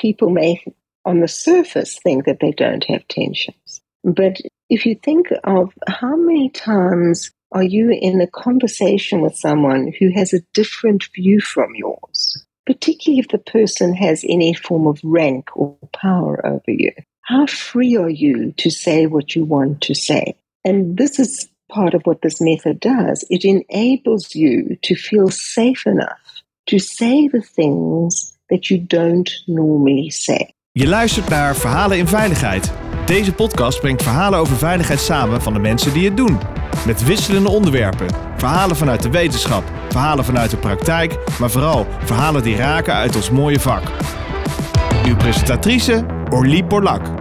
people may, on the surface, think that they don't have tensions. But if you think of how many times are you in a conversation with someone who has a different view from yours, particularly if the person has any form of rank or power over you? How free are you to say what you want to say? And this is part of what this method does. It enables you to feel safe enough to say the things that you don't normally say. Je luistert naar Verhalen in Veiligheid. Deze podcast brengt verhalen over veiligheid samen van de mensen die het doen. Met wisselende onderwerpen. Verhalen vanuit de wetenschap, verhalen vanuit de praktijk, maar vooral verhalen die raken uit ons mooie vak. Uw presentatrice Orlie Porlak.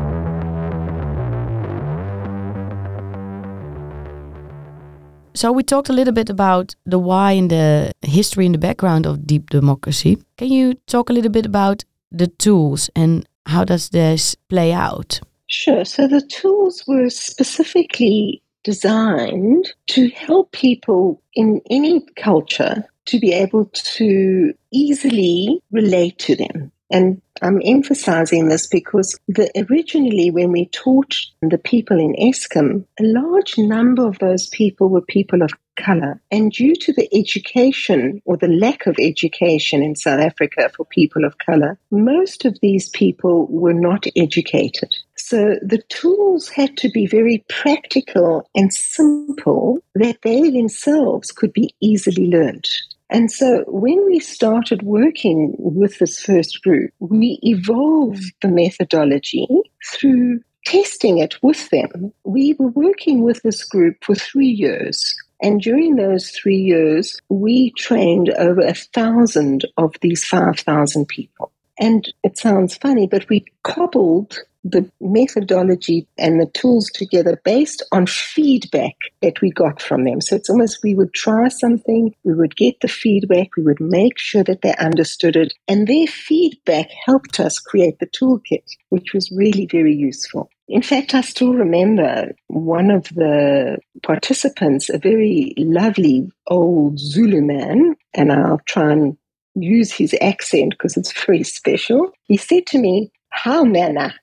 So we talked a little bit about the why and the history and the background of deep democracy. Can you talk a little bit about the tools and how does this play out? Sure. So the tools were specifically designed to help people in any culture to be able to easily relate to them. And I'm emphasizing this because the, originally, when we taught the people in Eskom, a large number of those people were people of color. And due to the education or the lack of education in South Africa for people of color, most of these people were not educated. So the tools had to be very practical and simple that they themselves could be easily learned. And so when we started working with this first group, we evolved the methodology through testing it with them. We were working with this group for three years. And during those three years, we trained over a thousand of these 5,000 people. And it sounds funny, but we cobbled the methodology and the tools together based on feedback that we got from them. So it's almost we would try something, we would get the feedback, we would make sure that they understood it, and their feedback helped us create the toolkit, which was really very useful. In fact, I still remember one of the participants, a very lovely old Zulu man, and I'll try and use his accent because it's very special. He said to me, How manner?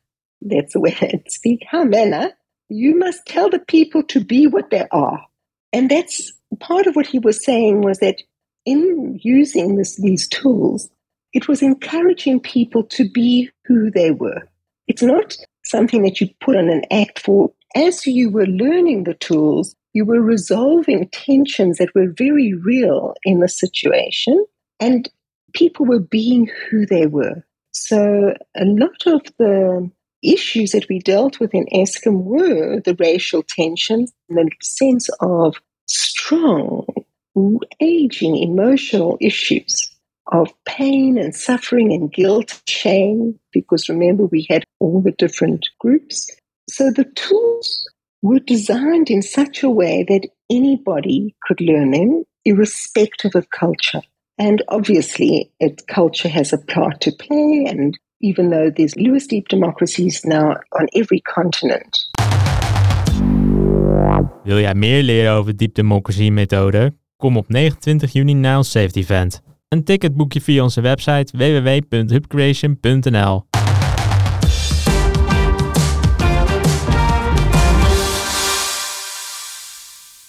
that's the way I speak, Hamena, you must tell the people to be what they are. And that's part of what he was saying was that in using this, these tools, it was encouraging people to be who they were. It's not something that you put on an act for. As you were learning the tools, you were resolving tensions that were very real in the situation, and people were being who they were. So a lot of the issues that we dealt with in Eskom were the racial tensions and the sense of strong, aging emotional issues of pain and suffering and guilt, shame, because remember, we had all the different groups. So the tools were designed in such a way that anybody could learn them, irrespective of culture. And obviously, it, culture has a part to play, and even though there's Lewis Deep Democracies now on every continent. Wil jij meer leren over Deep Democracy methode? Kom op 29 juni naar ons safety event. Een ticket boek je via onze website www.hubcreation.nl.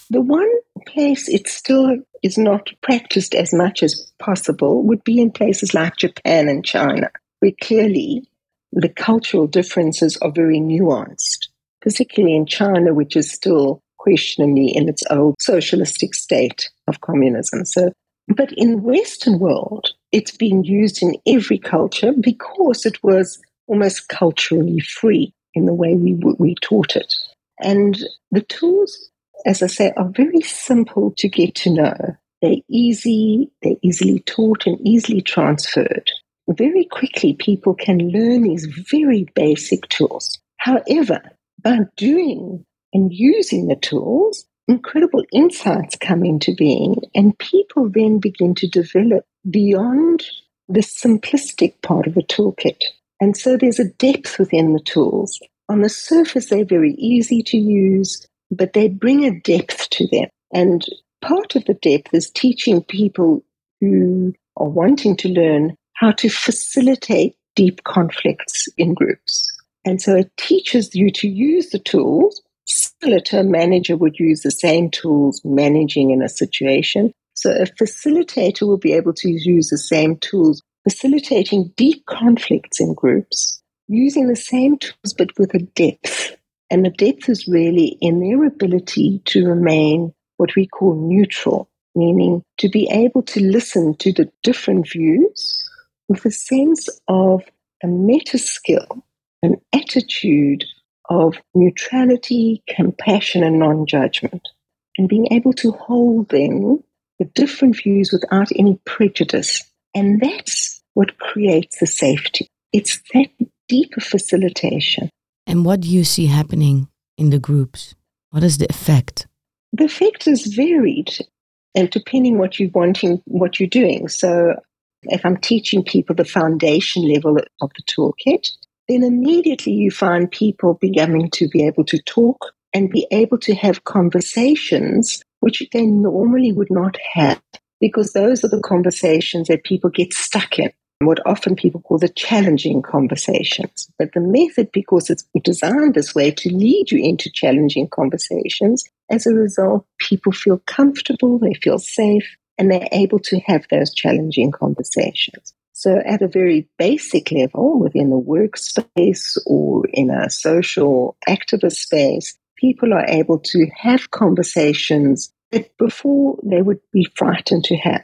The one place it still is not practiced as much as possible would be in places like Japan and China. where clearly the cultural differences are very nuanced, particularly in China, which is still questionably in its old socialistic state of communism. So, but in the Western world, it's been used in every culture because it was almost culturally free in the way we, we taught it. And the tools, as I say, are very simple to get to know. They're easy, they're easily taught and easily transferred very quickly people can learn these very basic tools. However, by doing and using the tools, incredible insights come into being, and people then begin to develop beyond the simplistic part of a toolkit. And so there's a depth within the tools. On the surface, they're very easy to use, but they bring a depth to them. And part of the depth is teaching people who are wanting to learn how to facilitate deep conflicts in groups. And so it teaches you to use the tools, similar to a manager would use the same tools managing in a situation. So a facilitator will be able to use the same tools, facilitating deep conflicts in groups, using the same tools but with a depth. And the depth is really in their ability to remain what we call neutral, meaning to be able to listen to the different views with a sense of a meta skill, an attitude of neutrality, compassion, and non judgment, and being able to hold then the different views without any prejudice. And that's what creates the safety. It's that deeper facilitation. And what do you see happening in the groups? What is the effect? The effect is varied and depending what you're wanting, what you're doing. So if I'm teaching people the foundation level of the toolkit, then immediately you find people beginning to be able to talk and be able to have conversations which they normally would not have because those are the conversations that people get stuck in what often people call the challenging conversations. But the method, because it's designed this way to lead you into challenging conversations, as a result, people feel comfortable, they feel safe, and they're able to have those challenging conversations. So, at a very basic level, within the workspace or in a social activist space, people are able to have conversations that before they would be frightened to have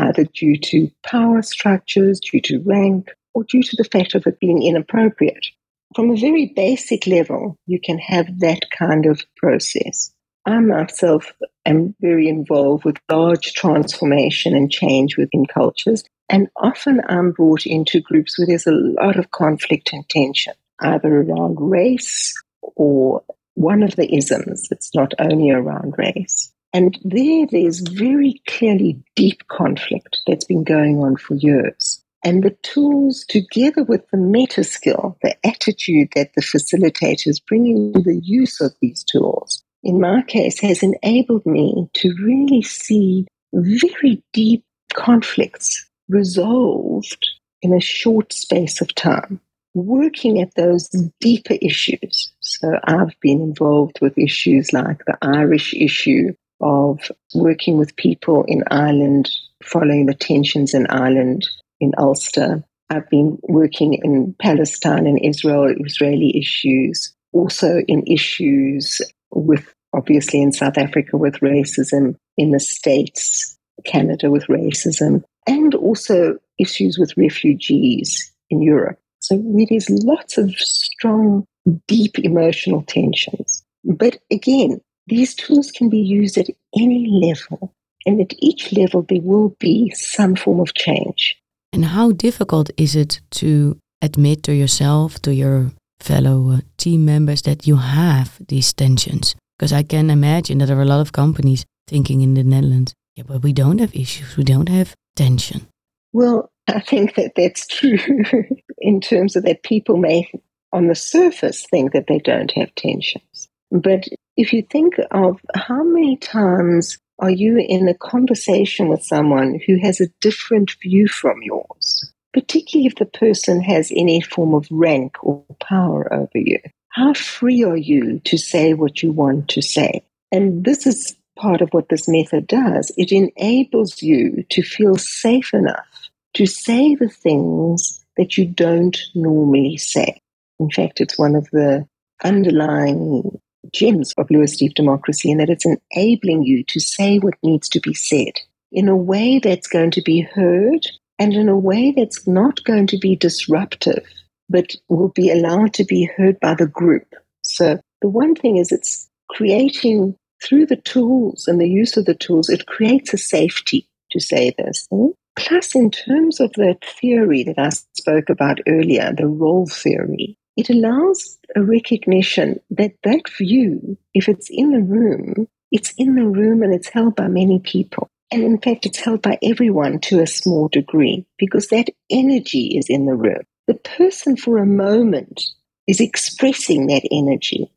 either due to power structures, due to rank, or due to the fact of it being inappropriate. From a very basic level, you can have that kind of process. I myself am very involved with large transformation and change within cultures, and often I'm brought into groups where there's a lot of conflict and tension, either around race or one of the isms. It's not only around race. And there, there's very clearly deep conflict that's been going on for years. And the tools, together with the meta skill, the attitude that the facilitators bring into the use of these tools, in my case, has enabled me to really see very deep conflicts resolved in a short space of time, working at those deeper issues. So I've been involved with issues like the Irish issue, of working with people in Ireland, following the tensions in Ireland, in Ulster. I've been working in Palestine and Israel, Israeli issues, also in issues with, obviously, in South Africa with racism, in the States, Canada with racism, and also issues with refugees in Europe. So there's lots of strong, deep emotional tensions. But again, these tools can be used at any level, and at each level, there will be some form of change. And how difficult is it to admit to yourself, to your fellow uh, team members, that you have these tensions? Because I can imagine that there are a lot of companies thinking in the Netherlands, yeah, but we don't have issues, we don't have tension. Well, I think that that's true in terms of that people may, on the surface, think that they don't have tensions. But if you think of how many times are you in a conversation with someone who has a different view from yours, particularly if the person has any form of rank or power over you, how free are you to say what you want to say? And this is part of what this method does. It enables you to feel safe enough to say the things that you don't normally say. In fact, it's one of the underlying gems of Lewis Deep Democracy in that it's enabling you to say what needs to be said in a way that's going to be heard and in a way that's not going to be disruptive, but will be allowed to be heard by the group. So the one thing is it's creating through the tools and the use of the tools, it creates a safety to say this. Plus, in terms of the theory that I spoke about earlier, the role theory, it allows a recognition that that view, if it's in the room, it's in the room and it's held by many people. And in fact, it's held by everyone to a small degree because that energy is in the room. The person for a moment is expressing that energy,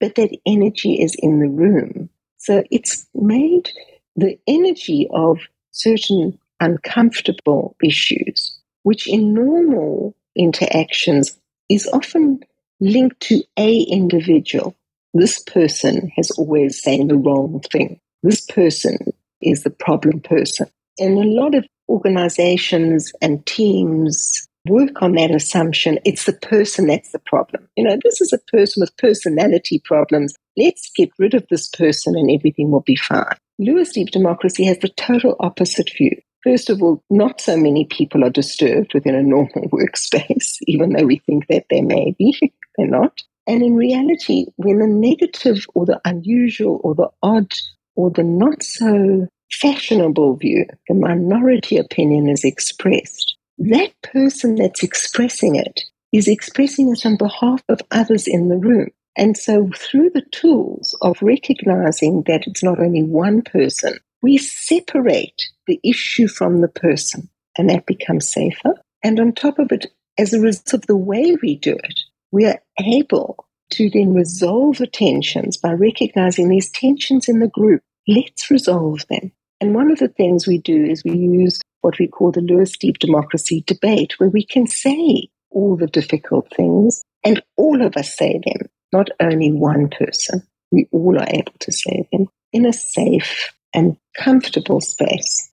but that energy is in the room. So it's made the energy of certain uncomfortable issues, which in normal interactions is often linked to a individual. This person has always saying the wrong thing. This person is the problem person. And a lot of organizations and teams work on that assumption it's the person that's the problem. You know, this is a person with personality problems. Let's get rid of this person and everything will be fine. Lewis Deep Democracy has the total opposite view. First of all, not so many people are disturbed within a normal workspace, even though we think that they may be. They're not. And in reality, when the negative or the unusual or the odd or the not so fashionable view, the minority opinion is expressed, that person that's expressing it is expressing it on behalf of others in the room. And so, through the tools of recognizing that it's not only one person, we separate the issue from the person, and that becomes safer. And on top of it, as a result of the way we do it, we are able to then resolve the tensions by recognizing these tensions in the group. Let's resolve them. And one of the things we do is we use what we call the Lewis Deep Democracy debate, where we can say all the difficult things and all of us say them, not only one person. We all are able to say them in a safe and comfortable space.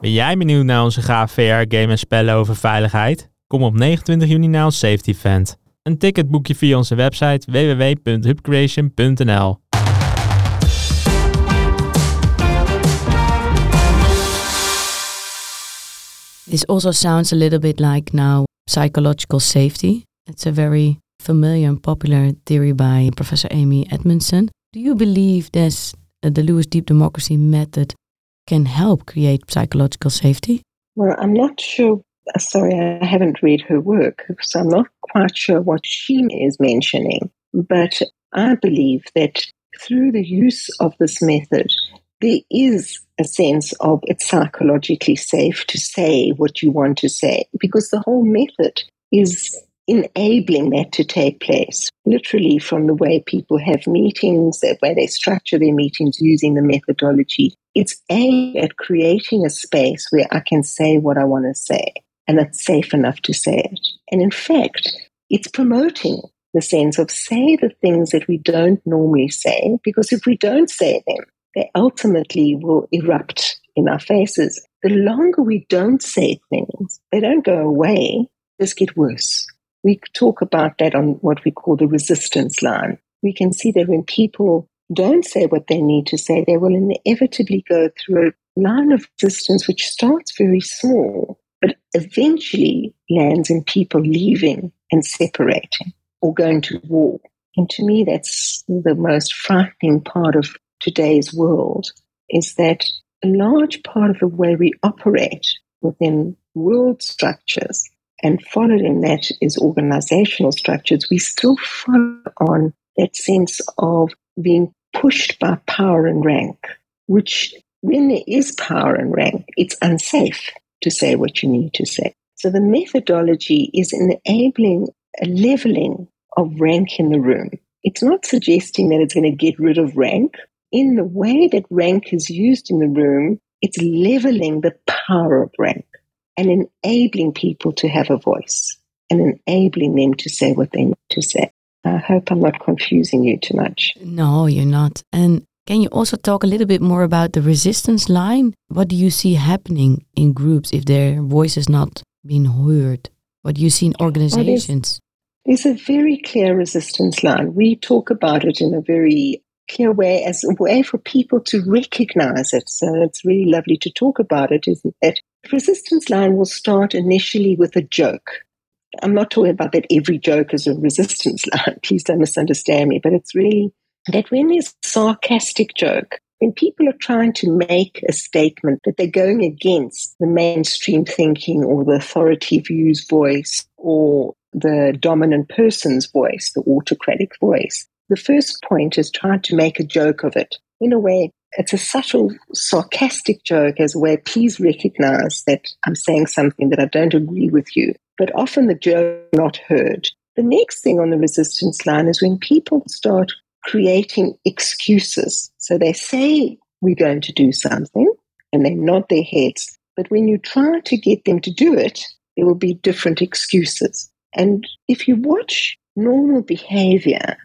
Ben jij benieuwd naar onze gaaf VR-game en spellen over veiligheid? Kom op 29 juni naar ons Safety Event. Een ticket boek je via onze website www.hubcreation.nl. This also sounds a little bit like now psychological safety. It's a very familiar and popular theory by Professor Amy Edmondson. Do you believe this, uh, the Lewis Deep Democracy method can help create psychological safety? Well, I'm not sure. uh, Sorry, I haven't read her work, so I'm not quite sure what she is mentioning. But I believe that through the use of this method, there is a sense of it's psychologically safe to say what you want to say because the whole method is enabling that to take place. Literally, from the way people have meetings, way they structure their meetings using the methodology, it's aimed at creating a space where I can say what I want to say and it's safe enough to say it. And in fact, it's promoting the sense of say the things that we don't normally say because if we don't say them, they ultimately will erupt in our faces. The longer we don't say things, they don't go away, just get worse. We talk about that on what we call the resistance line. We can see that when people don't say what they need to say, they will inevitably go through a line of resistance which starts very small, but eventually lands in people leaving and separating or going to war. And to me, that's the most frightening part of today's world is that a large part of the way we operate within world structures and followed in that is organizational structures, we still follow on that sense of being pushed by power and rank, which when there is power and rank, it's unsafe to say what you need to say. So the methodology is enabling a leveling of rank in the room. It's not suggesting that it's going to get rid of rank. In the way that rank is used in the room, it's leveling the power of rank and enabling people to have a voice and enabling them to say what they need to say. I hope I'm not confusing you too much. No, you're not. And can you also talk a little bit more about the resistance line? What do you see happening in groups if their voice is not being heard? What do you see in organizations? There's a very clear resistance line. We talk about it in a very clear way as a way for people to recognize it. So it's really lovely to talk about it, isn't it? Resistance line will start initially with a joke. I'm not talking about that every joke is a resistance line. Please don't misunderstand me, but it's really that when there's sarcastic joke, when people are trying to make a statement that they're going against the mainstream thinking or the authority view's voice or the dominant person's voice, the autocratic voice, the first point is trying to make a joke of it. In a way, it's a subtle, sarcastic joke as a way, please recognize that I'm saying something that I don't agree with you. But often the joke not heard. The next thing on the resistance line is when people start creating excuses. So they say we're going to do something and they nod their heads. But when you try to get them to do it, there will be different excuses. And if you watch normal behavior,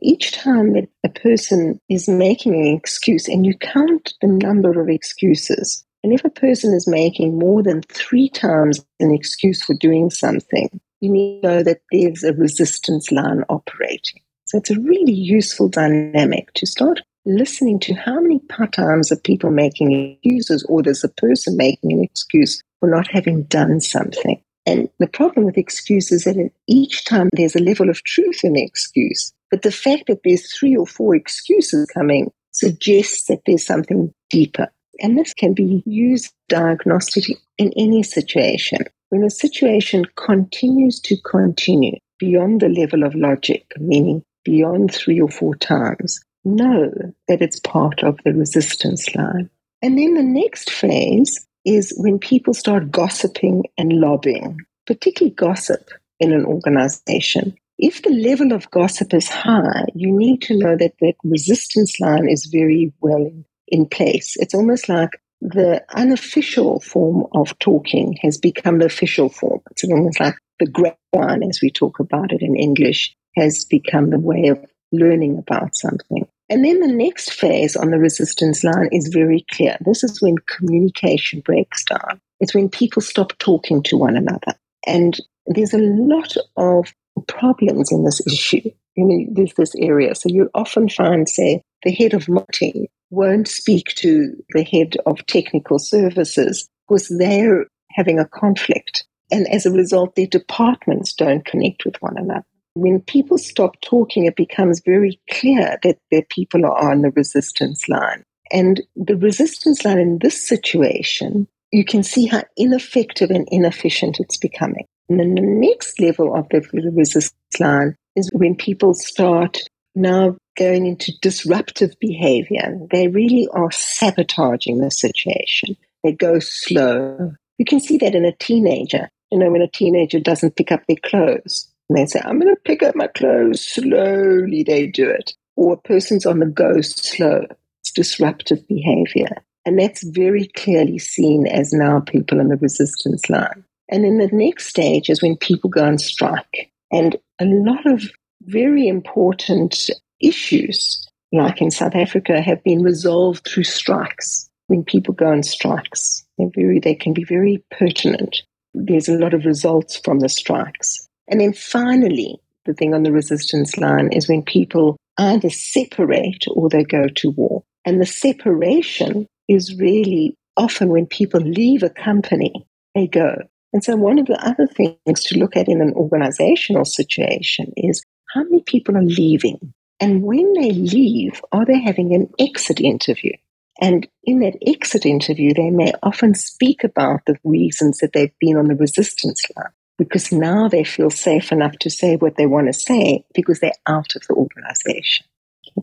each time that a person is making an excuse and you count the number of excuses, and if a person is making more than three times an excuse for doing something, you need to know that there's a resistance line operating. So it's a really useful dynamic to start listening to how many times are people making excuses or there's a person making an excuse for not having done something. And the problem with excuses is that each time there's a level of truth in the excuse. But the fact that there's three or four excuses coming suggests that there's something deeper. And this can be used diagnostically in any situation. When a situation continues to continue beyond the level of logic, meaning beyond three or four times, know that it's part of the resistance line. And then the next phase is when people start gossiping and lobbying, particularly gossip in an organization. If the level of gossip is high, you need to know that that resistance line is very well in place. It's almost like the unofficial form of talking has become the official form. It's almost like the grapevine, as we talk about it in English, has become the way of learning about something. And then the next phase on the resistance line is very clear. This is when communication breaks down. It's when people stop talking to one another. And there's a lot of problems in this issue. In there's this area. So you'll often find, say, the head of marketing won't speak to the head of technical services because they're having a conflict. And as a result, their departments don't connect with one another. When people stop talking, it becomes very clear that their people are on the resistance line. And the resistance line in this situation, you can see how ineffective and inefficient it's becoming. And then the next level of the resistance line is when people start now going into disruptive behavior. They really are sabotaging the situation. They go slow. You can see that in a teenager. You know, when a teenager doesn't pick up their clothes, and they say, I'm going to pick up my clothes slowly, they do it. Or a person's on the go slow. It's disruptive behavior. And that's very clearly seen as now people in the resistance line. And then the next stage is when people go on strike. And a lot of very important issues, like in South Africa, have been resolved through strikes. When people go on strikes, very, they can be very pertinent. There's a lot of results from the strikes. And then finally, the thing on the resistance line is when people either separate or they go to war. And the separation is really often when people leave a company, they go. And so, one of the other things to look at in an organizational situation is how many people are leaving? And when they leave, are they having an exit interview? And in that exit interview, they may often speak about the reasons that they've been on the resistance line because now they feel safe enough to say what they want to say because they're out of the organization.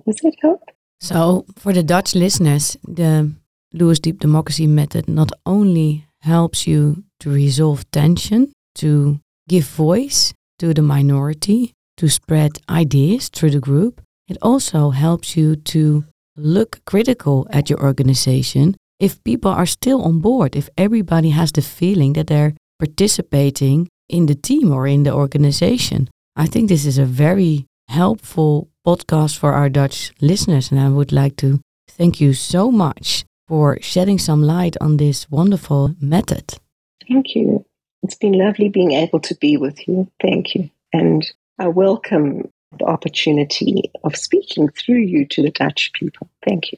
Does that help? So, for the Dutch listeners, the Lewis Deep Democracy Method not only helps you to resolve tension, to give voice to the minority, to spread ideas through the group, it also helps you to look critical at your organization if people are still on board, if everybody has the feeling that they're participating in the team or in the organization. I think this is a very helpful podcast for our Dutch listeners, and I would like to thank you so much for shedding some light on this wonderful method. Thank you. It's been lovely being able to be with you. Thank you. And I welcome the opportunity of speaking through you to the Dutch people. Thank you.